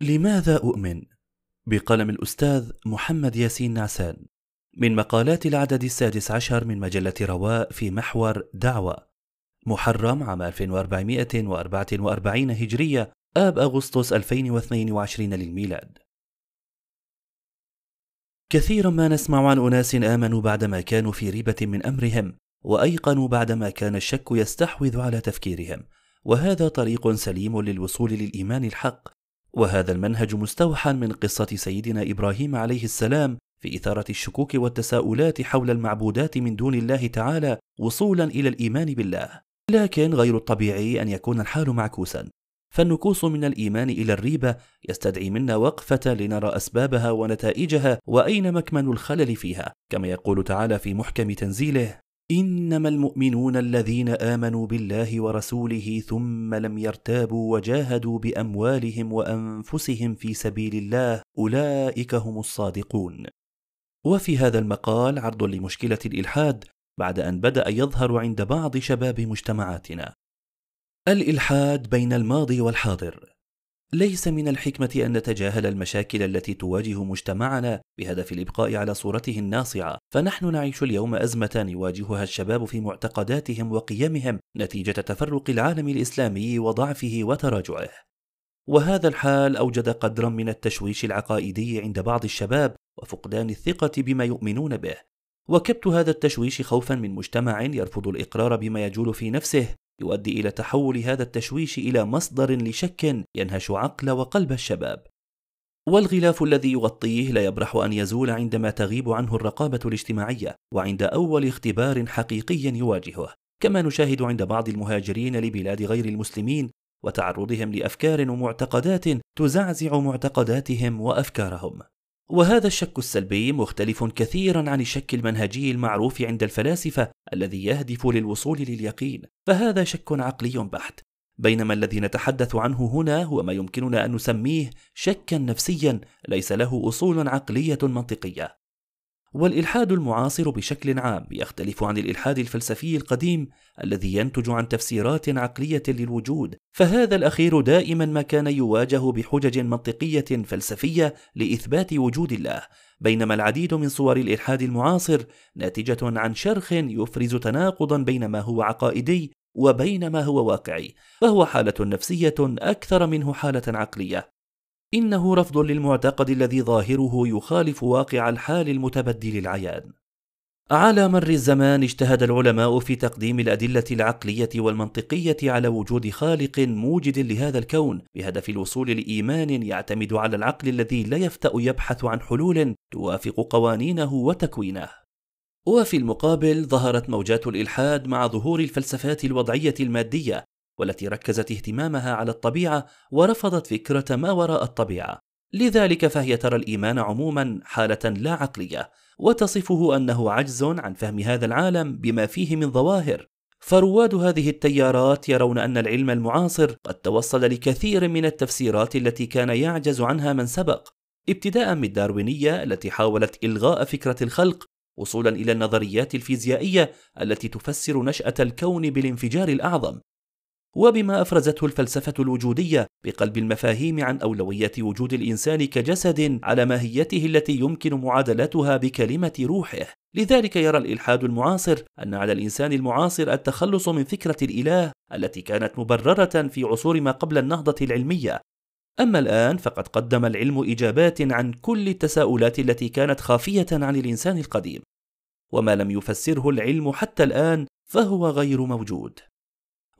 لماذا أؤمن؟ بقلم الأستاذ محمد ياسين نعسان. من مقالات العدد السادس عشر من مجلة رواء في محور دعوة. محرم عام 1444 هجرية آب أغسطس 2022 للميلاد. كثيرا ما نسمع عن أناس آمنوا بعدما كانوا في ريبة من أمرهم وأيقنوا بعدما كان الشك يستحوذ على تفكيرهم. وهذا طريق سليم للوصول للإيمان الحق وهذا المنهج مستوحى من قصة سيدنا إبراهيم عليه السلام في إثارة الشكوك والتساؤلات حول المعبودات من دون الله تعالى وصولا إلى الإيمان بالله. لكن غير الطبيعي أن يكون الحال معكوسا. فالنكوص من الإيمان إلى الريبة يستدعي منا وقفة لنرى أسبابها ونتائجها وأين مكمن الخلل فيها كما يقول تعالى في محكم تنزيله إنما المؤمنون الذين آمنوا بالله ورسوله ثم لم يرتابوا وجاهدوا بأموالهم وأنفسهم في سبيل الله أولئك هم الصادقون. وفي هذا المقال عرض لمشكلة الإلحاد بعد أن بدأ يظهر عند بعض شباب مجتمعاتنا. الإلحاد بين الماضي والحاضر. ليس من الحكمة أن نتجاهل المشاكل التي تواجه مجتمعنا بهدف الإبقاء على صورته الناصعة، فنحن نعيش اليوم أزمة يواجهها الشباب في معتقداتهم وقيمهم نتيجة تفرق العالم الإسلامي وضعفه وتراجعه. وهذا الحال أوجد قدرا من التشويش العقائدي عند بعض الشباب وفقدان الثقة بما يؤمنون به. وكبت هذا التشويش خوفا من مجتمع يرفض الإقرار بما يجول في نفسه يؤدي إلى تحول هذا التشويش إلى مصدر لشك ينهش عقل وقلب الشباب. والغلاف الذي يغطيه لا يبرح أن يزول عندما تغيب عنه الرقابة الاجتماعية وعند أول اختبار حقيقي يواجهه. كما نشاهد عند بعض المهاجرين لبلاد غير المسلمين وتعرضهم لأفكار ومعتقدات تزعزع معتقداتهم وأفكارهم. وهذا الشك السلبي مختلف كثيرا عن الشك المنهجي المعروف عند الفلاسفة الذي يهدف للوصول لليقين فهذا شك عقلي بحت. بينما الذي نتحدث عنه هنا هو ما يمكننا أن نسميه شكا نفسيا ليس له أصول عقلية منطقية. والإلحاد المعاصر بشكل عام يختلف عن الإلحاد الفلسفي القديم الذي ينتج عن تفسيرات عقلية للوجود، فهذا الأخير دائما ما كان يواجه بحجج منطقية فلسفية لإثبات وجود الله، بينما العديد من صور الإلحاد المعاصر ناتجة عن شرخ يفرز تناقضا بين ما هو عقائدي وبين ما هو واقعي، فهو حالة نفسية أكثر منه حالة عقلية، إنه رفض للمعتقد الذي ظاهره يخالف واقع الحال المتبدل العيان. على مر الزمان اجتهد العلماء في تقديم الأدلة العقلية والمنطقية على وجود خالق موجد لهذا الكون بهدف الوصول لإيمان يعتمد على العقل الذي لا يفتأ يبحث عن حلول توافق قوانينه وتكوينه. وفي المقابل ظهرت موجات الإلحاد مع ظهور الفلسفات الوضعية المادية والتي ركزت اهتمامها على الطبيعة ورفضت فكرة ما وراء الطبيعة. لذلك فهي ترى الإيمان عموما حالة لا عقلية وتصفه أنه عجز عن فهم هذا العالم بما فيه من ظواهر. فرواد هذه التيارات يرون أن العلم المعاصر قد توصل لكثير من التفسيرات التي كان يعجز عنها من سبق. ابتداء من الداروينيه التي حاولت إلغاء فكرة الخلق وصولا إلى النظريات الفيزيائية التي تفسر نشأة الكون بالانفجار الأعظم. وبما أفرزته الفلسفة الوجودية بقلب المفاهيم عن أولوية وجود الإنسان كجسد على ماهيته التي يمكن معادلتها بكلمة روحه. لذلك يرى الإلحاد المعاصر أن على الإنسان المعاصر التخلص من فكرة الإله التي كانت مبررة في عصور ما قبل النهضة العلمية. أما الآن فقد قدم العلم إجابات عن كل التساؤلات التي كانت خافية عن الإنسان القديم. وما لم يفسره العلم حتى الآن فهو غير موجود.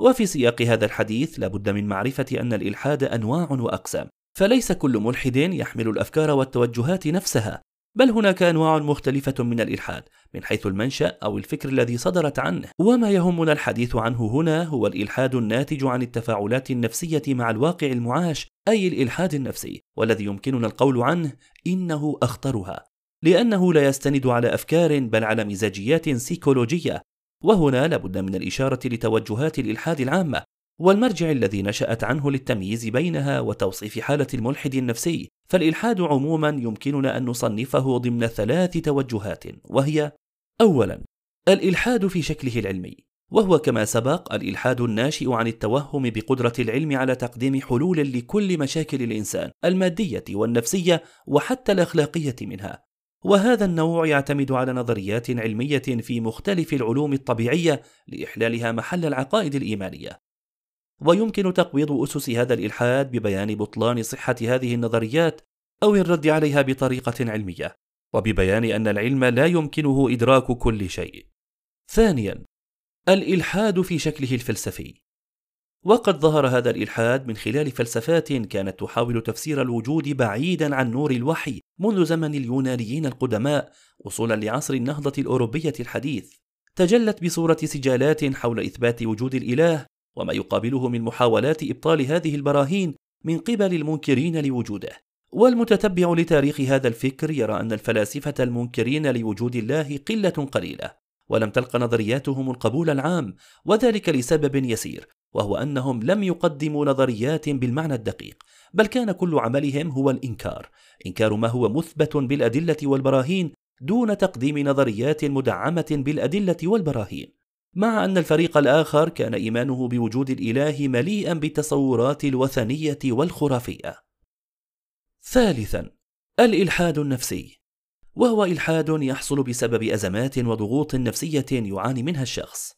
وفي سياق هذا الحديث لابد من معرفة أن الإلحاد أنواع وأقسام، فليس كل ملحد يحمل الأفكار والتوجهات نفسها، بل هناك أنواع مختلفة من الإلحاد من حيث المنشأ أو الفكر الذي صدرت عنه، وما يهمنا الحديث عنه هنا هو الإلحاد الناتج عن التفاعلات النفسية مع الواقع المعاش، أي الإلحاد النفسي، والذي يمكننا القول عنه إنه أخطرها، لأنه لا يستند على أفكار بل على مزاجيات سيكولوجية. وهنا لابد من الإشارة لتوجهات الإلحاد العامة والمرجع الذي نشأت عنه للتمييز بينها وتوصيف حالة الملحد النفسي. فالإلحاد عموما يمكننا أن نصنفه ضمن ثلاث توجهات وهي أولا الإلحاد في شكله العلمي وهو كما سبق الإلحاد الناشئ عن التوهم بقدرة العلم على تقديم حلول لكل مشاكل الإنسان المادية والنفسية وحتى الأخلاقية منها. وهذا النوع يعتمد على نظريات علمية في مختلف العلوم الطبيعية لإحلالها محل العقائد الإيمانية. ويمكن تقويض أسس هذا الإلحاد ببيان بطلان صحة هذه النظريات أو الرد عليها بطريقة علمية وببيان أن العلم لا يمكنه إدراك كل شيء. ثانيا الإلحاد في شكله الفلسفي. وقد ظهر هذا الإلحاد من خلال فلسفات كانت تحاول تفسير الوجود بعيدا عن نور الوحي منذ زمن اليونانيين القدماء وصولا لعصر النهضة الأوروبية الحديث. تجلت بصورة سجالات حول إثبات وجود الإله وما يقابله من محاولات إبطال هذه البراهين من قبل المنكرين لوجوده. والمتتبع لتاريخ هذا الفكر يرى أن الفلاسفة المنكرين لوجود الله قلة قليلة. ولم تلق نظرياتهم القبول العام وذلك لسبب يسير وهو أنهم لم يقدموا نظريات بالمعنى الدقيق بل كان كل عملهم هو الإنكار. إنكار ما هو مثبت بالأدلة والبراهين دون تقديم نظريات مدعمة بالأدلة والبراهين. مع أن الفريق الآخر كان إيمانه بوجود الإله مليئا بالتصورات الوثنية والخرافية. ثالثا الإلحاد النفسي. وهو إلحاد يحصل بسبب أزمات وضغوط نفسية يعاني منها الشخص.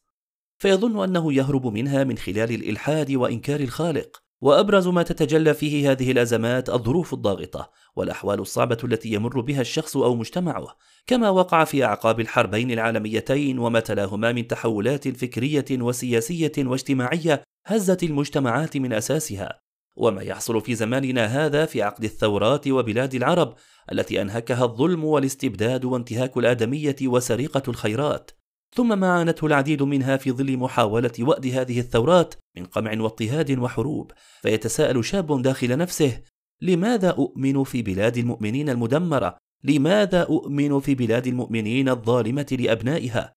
فيظن أنه يهرب منها من خلال الإلحاد وإنكار الخالق وأبرز ما تتجلى فيه هذه الأزمات الظروف الضاغطة والأحوال الصعبة التي يمر بها الشخص أو مجتمعه كما وقع في أعقاب الحربين العالميتين وما تلاهما من تحولات فكرية وسياسية واجتماعية هزت المجتمعات من أساسها. وما يحصل في زماننا هذا في عقد الثورات وبلاد العرب التي أنهكها الظلم والاستبداد وانتهاك الآدمية وسرقة الخيرات ثم ما عانته العديد منها في ظل محاولة وأد هذه الثورات من قمع واضطهاد وحروب فيتساءل شاب داخل نفسه لماذا أؤمن في بلاد المؤمنين المدمرة؟ لماذا أؤمن في بلاد المؤمنين الظالمة لأبنائها؟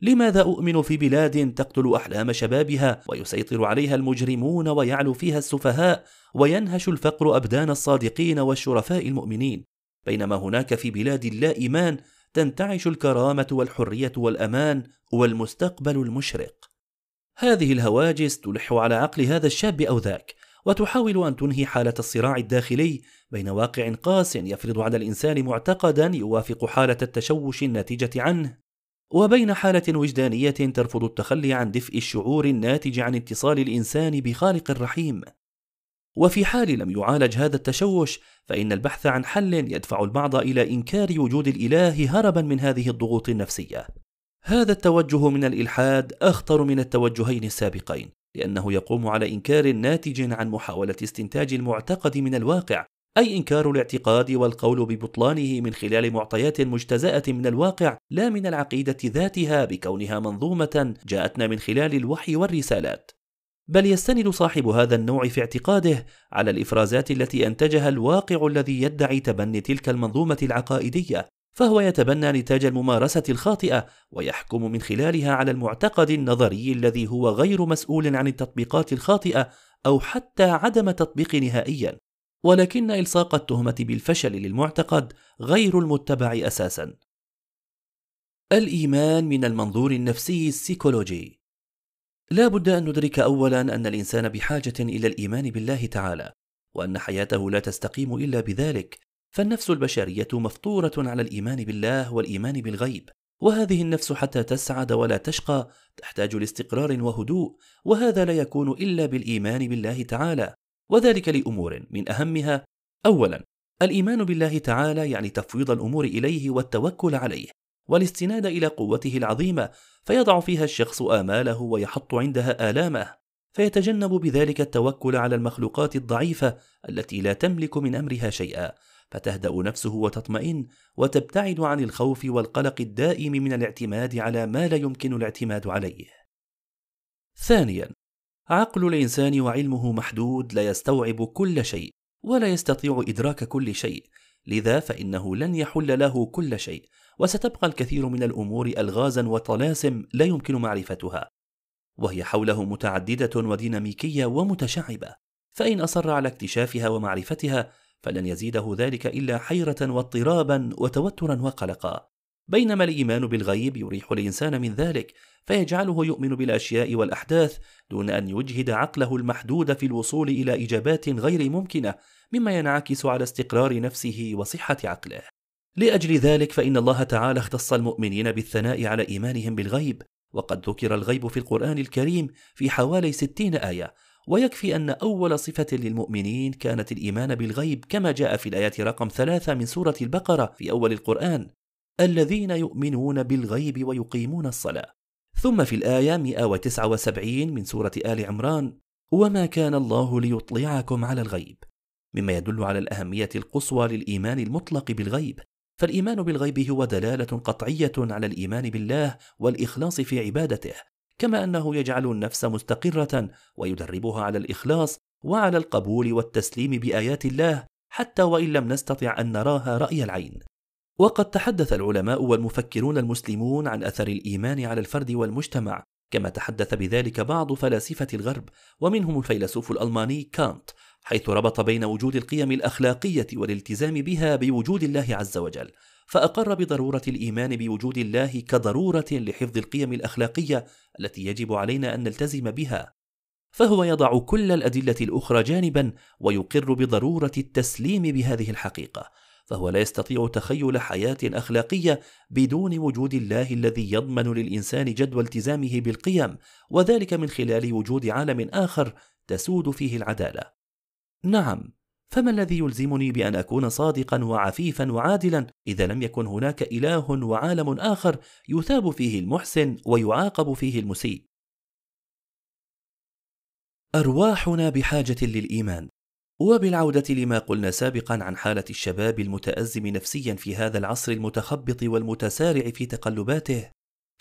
لماذا أؤمن في بلاد تقتل أحلام شبابها ويسيطر عليها المجرمون ويعلو فيها السفهاء وينهش الفقر أبدان الصادقين والشرفاء المؤمنين؟ بينما هناك في بلاد اللا إيمان تنتعش الكرامة والحرية والأمان والمستقبل المشرق. هذه الهواجس تلح على عقل هذا الشاب أو ذاك وتحاول أن تنهي حالة الصراع الداخلي بين واقع قاس يفرض على الإنسان معتقدا يوافق حالة التشوش الناتجة عنه وبين حالة وجدانية ترفض التخلي عن دفء الشعور الناتج عن اتصال الإنسان بخالق الرحيم وفي حال لم يعالج هذا التشوش فإن البحث عن حل يدفع البعض إلى إنكار وجود الإله هربا من هذه الضغوط النفسية. هذا التوجه من الإلحاد أخطر من التوجهين السابقين، لأنه يقوم على إنكار ناتج عن محاولة استنتاج المعتقد من الواقع، أي إنكار الاعتقاد والقول ببطلانه من خلال معطيات مجتزأة من الواقع لا من العقيدة ذاتها بكونها منظومة جاءتنا من خلال الوحي والرسالات. بل يستند صاحب هذا النوع في اعتقاده على الإفرازات التي أنتجها الواقع الذي يدعي تبني تلك المنظومة العقائدية فهو يتبنى نتاج الممارسة الخاطئة ويحكم من خلالها على المعتقد النظري الذي هو غير مسؤول عن التطبيقات الخاطئة أو حتى عدم تطبيق نهائيا ولكن إلصاق التهمة بالفشل للمعتقد غير المتبع أساسا. الإيمان من المنظور النفسي السيكولوجي. لا بد أن ندرك أولا أن الإنسان بحاجة إلى الإيمان بالله تعالى وأن حياته لا تستقيم إلا بذلك فالنفس البشرية مفطورة على الإيمان بالله والإيمان بالغيب وهذه النفس حتى تسعد ولا تشقى تحتاج لاستقرار وهدوء وهذا لا يكون إلا بالإيمان بالله تعالى. وذلك لأمور من أهمها أولا الإيمان بالله تعالى يعني تفويض الأمور إليه والتوكل عليه والاستناد إلى قوته العظيمة فيضع فيها الشخص آماله ويحط عندها آلامه فيتجنب بذلك التوكل على المخلوقات الضعيفة التي لا تملك من أمرها شيئا فتهدأ نفسه وتطمئن وتبتعد عن الخوف والقلق الدائم من الاعتماد على ما لا يمكن الاعتماد عليه. ثانيا عقل الإنسان وعلمه محدود لا يستوعب كل شيء ولا يستطيع إدراك كل شيء. لذا فإنه لن يحل له كل شيء وستبقى الكثير من الأمور الغازا وطلاسم لا يمكن معرفتها. وهي حوله متعددة وديناميكية ومتشعبة. فإن أصر على اكتشافها ومعرفتها فلن يزيده ذلك إلا حيرة واضطرابا وتوترا وقلقا. بينما الإيمان بالغيب يريح الإنسان من ذلك فيجعله يؤمن بالأشياء والأحداث دون أن يجهد عقله المحدود في الوصول إلى إجابات غير ممكنة مما ينعكس على استقرار نفسه وصحة عقله. لأجل ذلك فإن الله تعالى اختص المؤمنين بالثناء على إيمانهم بالغيب وقد ذكر الغيب في القرآن الكريم في حوالي ستين آية ويكفي أن أول صفة للمؤمنين كانت الإيمان بالغيب كما جاء في الآية رقم ثلاثة من سورة البقرة في أول القرآن. الذين يؤمنون بالغيب ويقيمون الصلاة. ثم في الآية 179 من سورة آل عمران وما كان الله ليطلعكم على الغيب. مما يدل على الأهمية القصوى للإيمان المطلق بالغيب. فالإيمان بالغيب هو دلالة قطعية على الإيمان بالله والإخلاص في عبادته كما أنه يجعل النفس مستقرة ويدربها على الإخلاص وعلى القبول والتسليم بآيات الله حتى وإن لم نستطع أن نراها رأي العين. وقد تحدث العلماء والمفكرون المسلمون عن أثر الإيمان على الفرد والمجتمع كما تحدث بذلك بعض فلاسفة الغرب ومنهم الفيلسوف الألماني كانت حيث ربط بين وجود القيم الأخلاقية والالتزام بها بوجود الله عز وجل فأقر بضرورة الإيمان بوجود الله كضرورة لحفظ القيم الأخلاقية التي يجب علينا أن نلتزم بها. فهو يضع كل الأدلة الأخرى جانبا ويقر بضرورة التسليم بهذه الحقيقة. فهو لا يستطيع تخيل حياة أخلاقية بدون وجود الله الذي يضمن للإنسان جدوى التزامه بالقيم وذلك من خلال وجود عالم آخر تسود فيه العدالة. نعم، فما الذي يلزمني بأن أكون صادقا وعفيفا وعادلا؟ إذا لم يكن هناك إله وعالم آخر يثاب فيه المحسن ويعاقب فيه المسيء. أرواحنا بحاجة للإيمان. وبالعودة لما قلنا سابقا عن حالة الشباب المتأزم نفسيا في هذا العصر المتخبط والمتسارع في تقلباته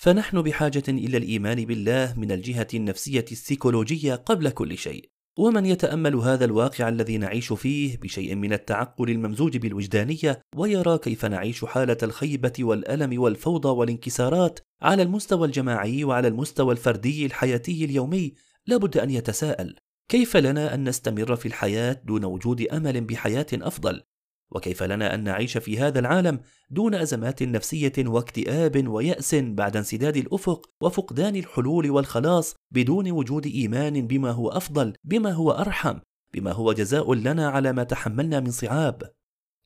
فنحن بحاجة إلى الإيمان بالله من الجهة النفسية السيكولوجية قبل كل شيء. ومن يتأمل هذا الواقع الذي نعيش فيه بشيء من التعقل الممزوج بالوجدانية ويرى كيف نعيش حالة الخيبة والألم والفوضى والانكسارات على المستوى الجماعي وعلى المستوى الفردي الحياتي اليومي لابد أن يتساءل كيف لنا أن نستمر في الحياة دون وجود أمل بحياة أفضل؟ وكيف لنا أن نعيش في هذا العالم دون أزمات نفسية واكتئاب ويأس بعد انسداد الأفق وفقدان الحلول والخلاص بدون وجود إيمان بما هو أفضل بما هو أرحم بما هو جزاء لنا على ما تحملنا من صعاب؟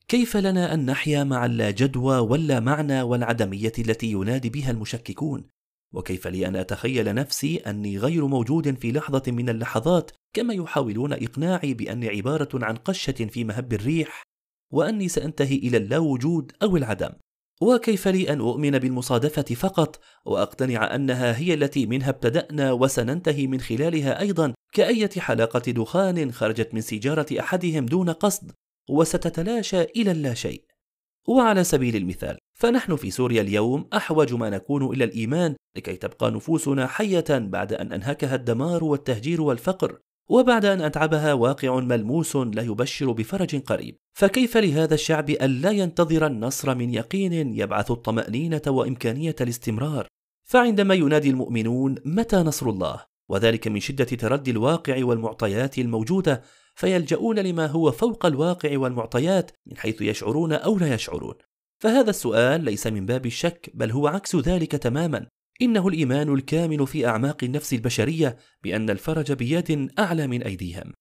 كيف لنا أن نحيا مع اللا جدوى واللا معنى والعدمية التي ينادي بها المشككون؟ وكيف لي أن أتخيل نفسي أني غير موجود في لحظة من اللحظات كما يحاولون إقناعي بأني عبارة عن قشة في مهب الريح وأني سأنتهي إلى اللاوجود أو العدم. وكيف لي أن أؤمن بالمصادفة فقط وأقتنع أنها هي التي منها ابتدأنا وسننتهي من خلالها أيضا كأية حلاقه دخان خرجت من سيجارة أحدهم دون قصد وستتلاشى إلى اللاشيء. وعلى سبيل المثال فنحن في سوريا اليوم أحوج ما نكون إلى الإيمان لكي تبقى نفوسنا حية بعد أن أنهكها الدمار والتهجير والفقر وبعد أن أتعبها واقع ملموس لا يبشر بفرج قريب. فكيف لهذا الشعب ألا ينتظر النصر من يقين يبعث الطمأنينة وإمكانية الاستمرار؟ فعندما ينادي المؤمنون متى نصر الله؟ وذلك من شدة تردي الواقع والمعطيات الموجودة فيلجؤون لما هو فوق الواقع والمعطيات من حيث يشعرون أو لا يشعرون. فهذا السؤال ليس من باب الشك بل هو عكس ذلك تماما. إنه الإيمان الكامن في أعماق النفس البشرية بأن الفرج بيد أعلى من أيديهم.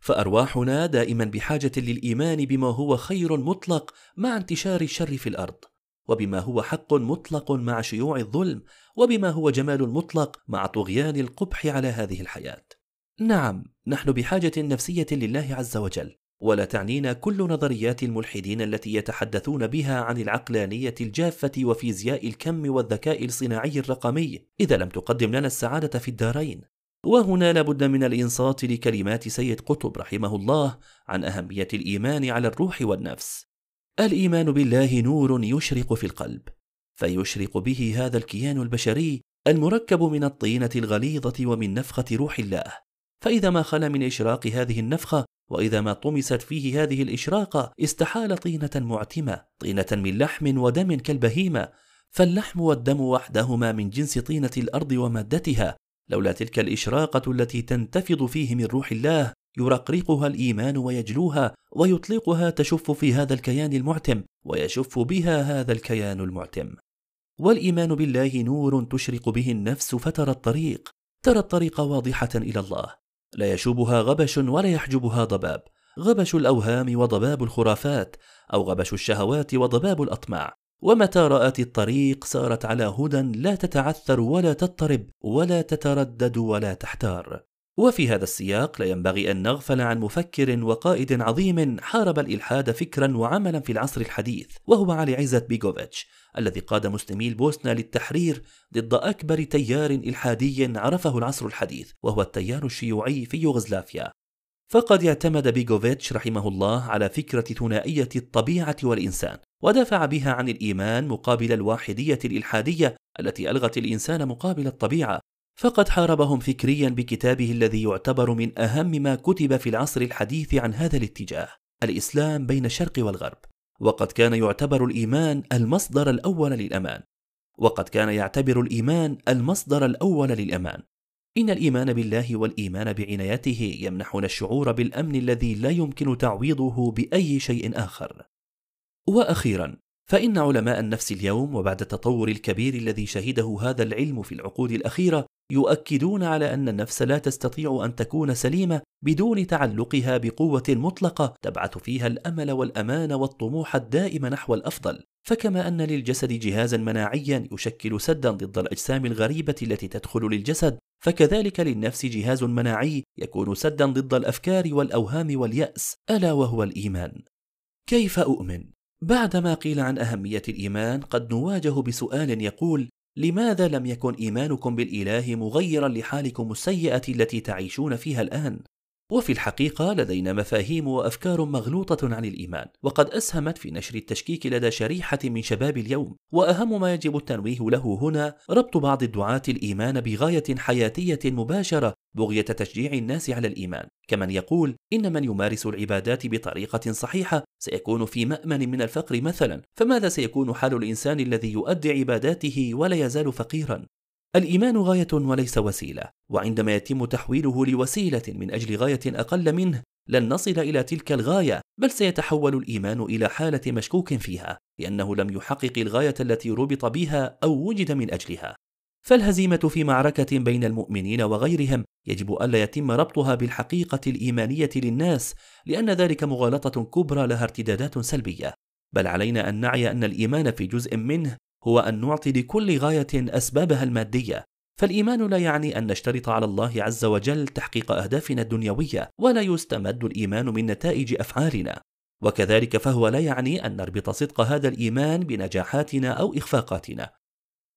فأرواحنا دائما بحاجة للإيمان بما هو خير مطلق مع انتشار الشر في الأرض وبما هو حق مطلق مع شيوع الظلم وبما هو جمال مطلق مع طغيان القبح على هذه الحياة. نعم نحن بحاجة نفسية لله عز وجل. ولا تعنينا كل نظريات الملحدين التي يتحدثون بها عن العقلانية الجافة وفيزياء الكم والذكاء الصناعي الرقمي. إذا لم تقدم لنا السعادة في الدارين. وهنا لابد من الإنصات لكلمات سيد قطب رحمه الله عن أهمية الإيمان على الروح والنفس. الإيمان بالله نور يشرق في القلب فيشرق به هذا الكيان البشري المركب من الطينة الغليظة ومن نفخة روح الله. فإذا ما خلا من إشراق هذه النفخة وإذا ما طمست فيه هذه الإشراقة استحال طينة معتمة طينة من لحم ودم كالبهيمة. فاللحم والدم وحدهما من جنس طينة الأرض ومادتها. لولا تلك الإشراقة التي تنتفض فيه من روح الله يرقرقها الإيمان ويجلوها ويطلقها تشف في هذا الكيان المعتم ويشف بها هذا الكيان المعتم. والإيمان بالله نور تشرق به النفس فترى الطريق. ترى الطريق واضحة إلى الله. لا يشوبها غبش ولا يحجبها ضباب. غبش الأوهام وضباب الخرافات أو غبش الشهوات وضباب الأطماع. ومتى رأت الطريق سارت على هدى لا تتعثر ولا تضطرب ولا تتردد ولا تحتار. وفي هذا السياق لا ينبغي أن نغفل عن مفكر وقائد عظيم حارب الإلحاد فكرا وعملا في العصر الحديث وهو علي عزت بيغوفيتش الذي قاد مسلمي البوسنه للتحرير ضد أكبر تيار إلحادي عرفه العصر الحديث وهو التيار الشيوعي في يوغوسلافيا. فقد اعتمد بيغوفيتش رحمه الله على فكرة ثنائية الطبيعة والإنسان ودافع بها عن الإيمان مقابل الواحدية الإلحادية التي ألغت الإنسان مقابل الطبيعة. فقد حاربهم فكريا بكتابه الذي يعتبر من أهم ما كتب في العصر الحديث عن هذا الاتجاه الإسلام بين الشرق والغرب. وقد كان يعتبر الإيمان المصدر الأول للأمان. وقد كان يعتبر الإيمان المصدر الأول للأمان. إن الإيمان بالله والإيمان بعنايته يمنحنا الشعور بالأمن الذي لا يمكن تعويضه بأي شيء آخر. وأخيرا، فإن علماء النفس اليوم وبعد التطور الكبير الذي شهده هذا العلم في العقود الأخيرة يؤكدون على أن النفس لا تستطيع أن تكون سليمة بدون تعلقها بقوة مطلقة تبعث فيها الأمل والأمان والطموح الدائم نحو الأفضل، فكما أن للجسد جهازا مناعيا يشكل سدا ضد الأجسام الغريبة التي تدخل للجسد، فكذلك للنفس جهاز مناعي يكون سدا ضد الأفكار والأوهام واليأس ألا وهو الإيمان. كيف أؤمن؟ بعدما قيل عن أهمية الإيمان قد نواجه بسؤال يقول لماذا لم يكن إيمانكم بالإله مغيرا لحالكم السيئة التي تعيشون فيها الآن؟ وفي الحقيقة لدينا مفاهيم وأفكار مغلوطة عن الإيمان، وقد أسهمت في نشر التشكيك لدى شريحة من شباب اليوم، وأهم ما يجب التنويه له هنا ربط بعض الدعاة الإيمان بغاية حياتية مباشرة بغية تشجيع الناس على الإيمان، كمن يقول إن من يمارس العبادات بطريقة صحيحة سيكون في مأمن من الفقر مثلا، فماذا سيكون حال الإنسان الذي يؤدي عباداته ولا يزال فقيرا؟ الإيمان غاية وليس وسيلة وعندما يتم تحويله لوسيلة من أجل غاية أقل منه لن نصل إلى تلك الغاية بل سيتحول الإيمان إلى حالة مشكوك فيها لأنه لم يحقق الغاية التي ربط بها أو وجد من أجلها. فالهزيمة في معركة بين المؤمنين وغيرهم يجب ألا يتم ربطها بالحقيقة الإيمانية للناس لأن ذلك مغالطة كبرى لها ارتدادات سلبية. بل علينا أن نعي أن الإيمان في جزء منه هو أن نعطي لكل غاية أسبابها المادية فالإيمان لا يعني أن نشترط على الله عز وجل تحقيق أهدافنا الدنيوية ولا يستمد الإيمان من نتائج أفعالنا. وكذلك فهو لا يعني أن نربط صدق هذا الإيمان بنجاحاتنا أو إخفاقاتنا.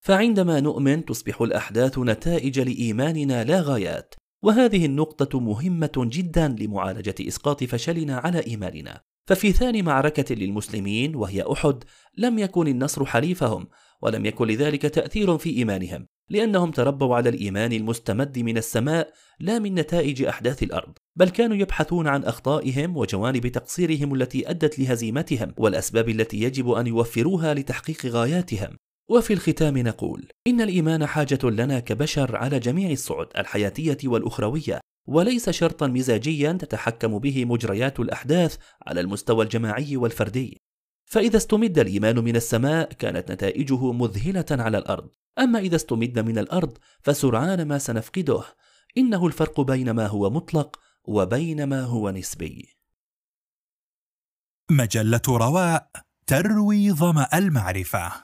فعندما نؤمن تصبح الأحداث نتائج لإيماننا لا غايات وهذه النقطة مهمة جدا لمعالجة إسقاط فشلنا على إيماننا. ففي ثاني معركة للمسلمين وهي أحد لم يكن النصر حليفهم ولم يكن لذلك تأثير في إيمانهم لأنهم تربوا على الإيمان المستمد من السماء لا من نتائج أحداث الأرض. بل كانوا يبحثون عن أخطائهم وجوانب تقصيرهم التي أدت لهزيمتهم والأسباب التي يجب أن يوفروها لتحقيق غاياتهم. وفي الختام نقول إن الإيمان حاجة لنا كبشر على جميع الصعد الحياتية والأخروية. وليس شرطا مزاجيا تتحكم به مجريات الأحداث على المستوى الجماعي والفردي. فإذا استمد الإيمان من السماء كانت نتائجه مذهلة على الأرض. أما إذا استمد من الأرض فسرعان ما سنفقده. إنه الفرق بين ما هو مطلق وبين ما هو نسبي. مجلة رواء تروي ظما المعرفة.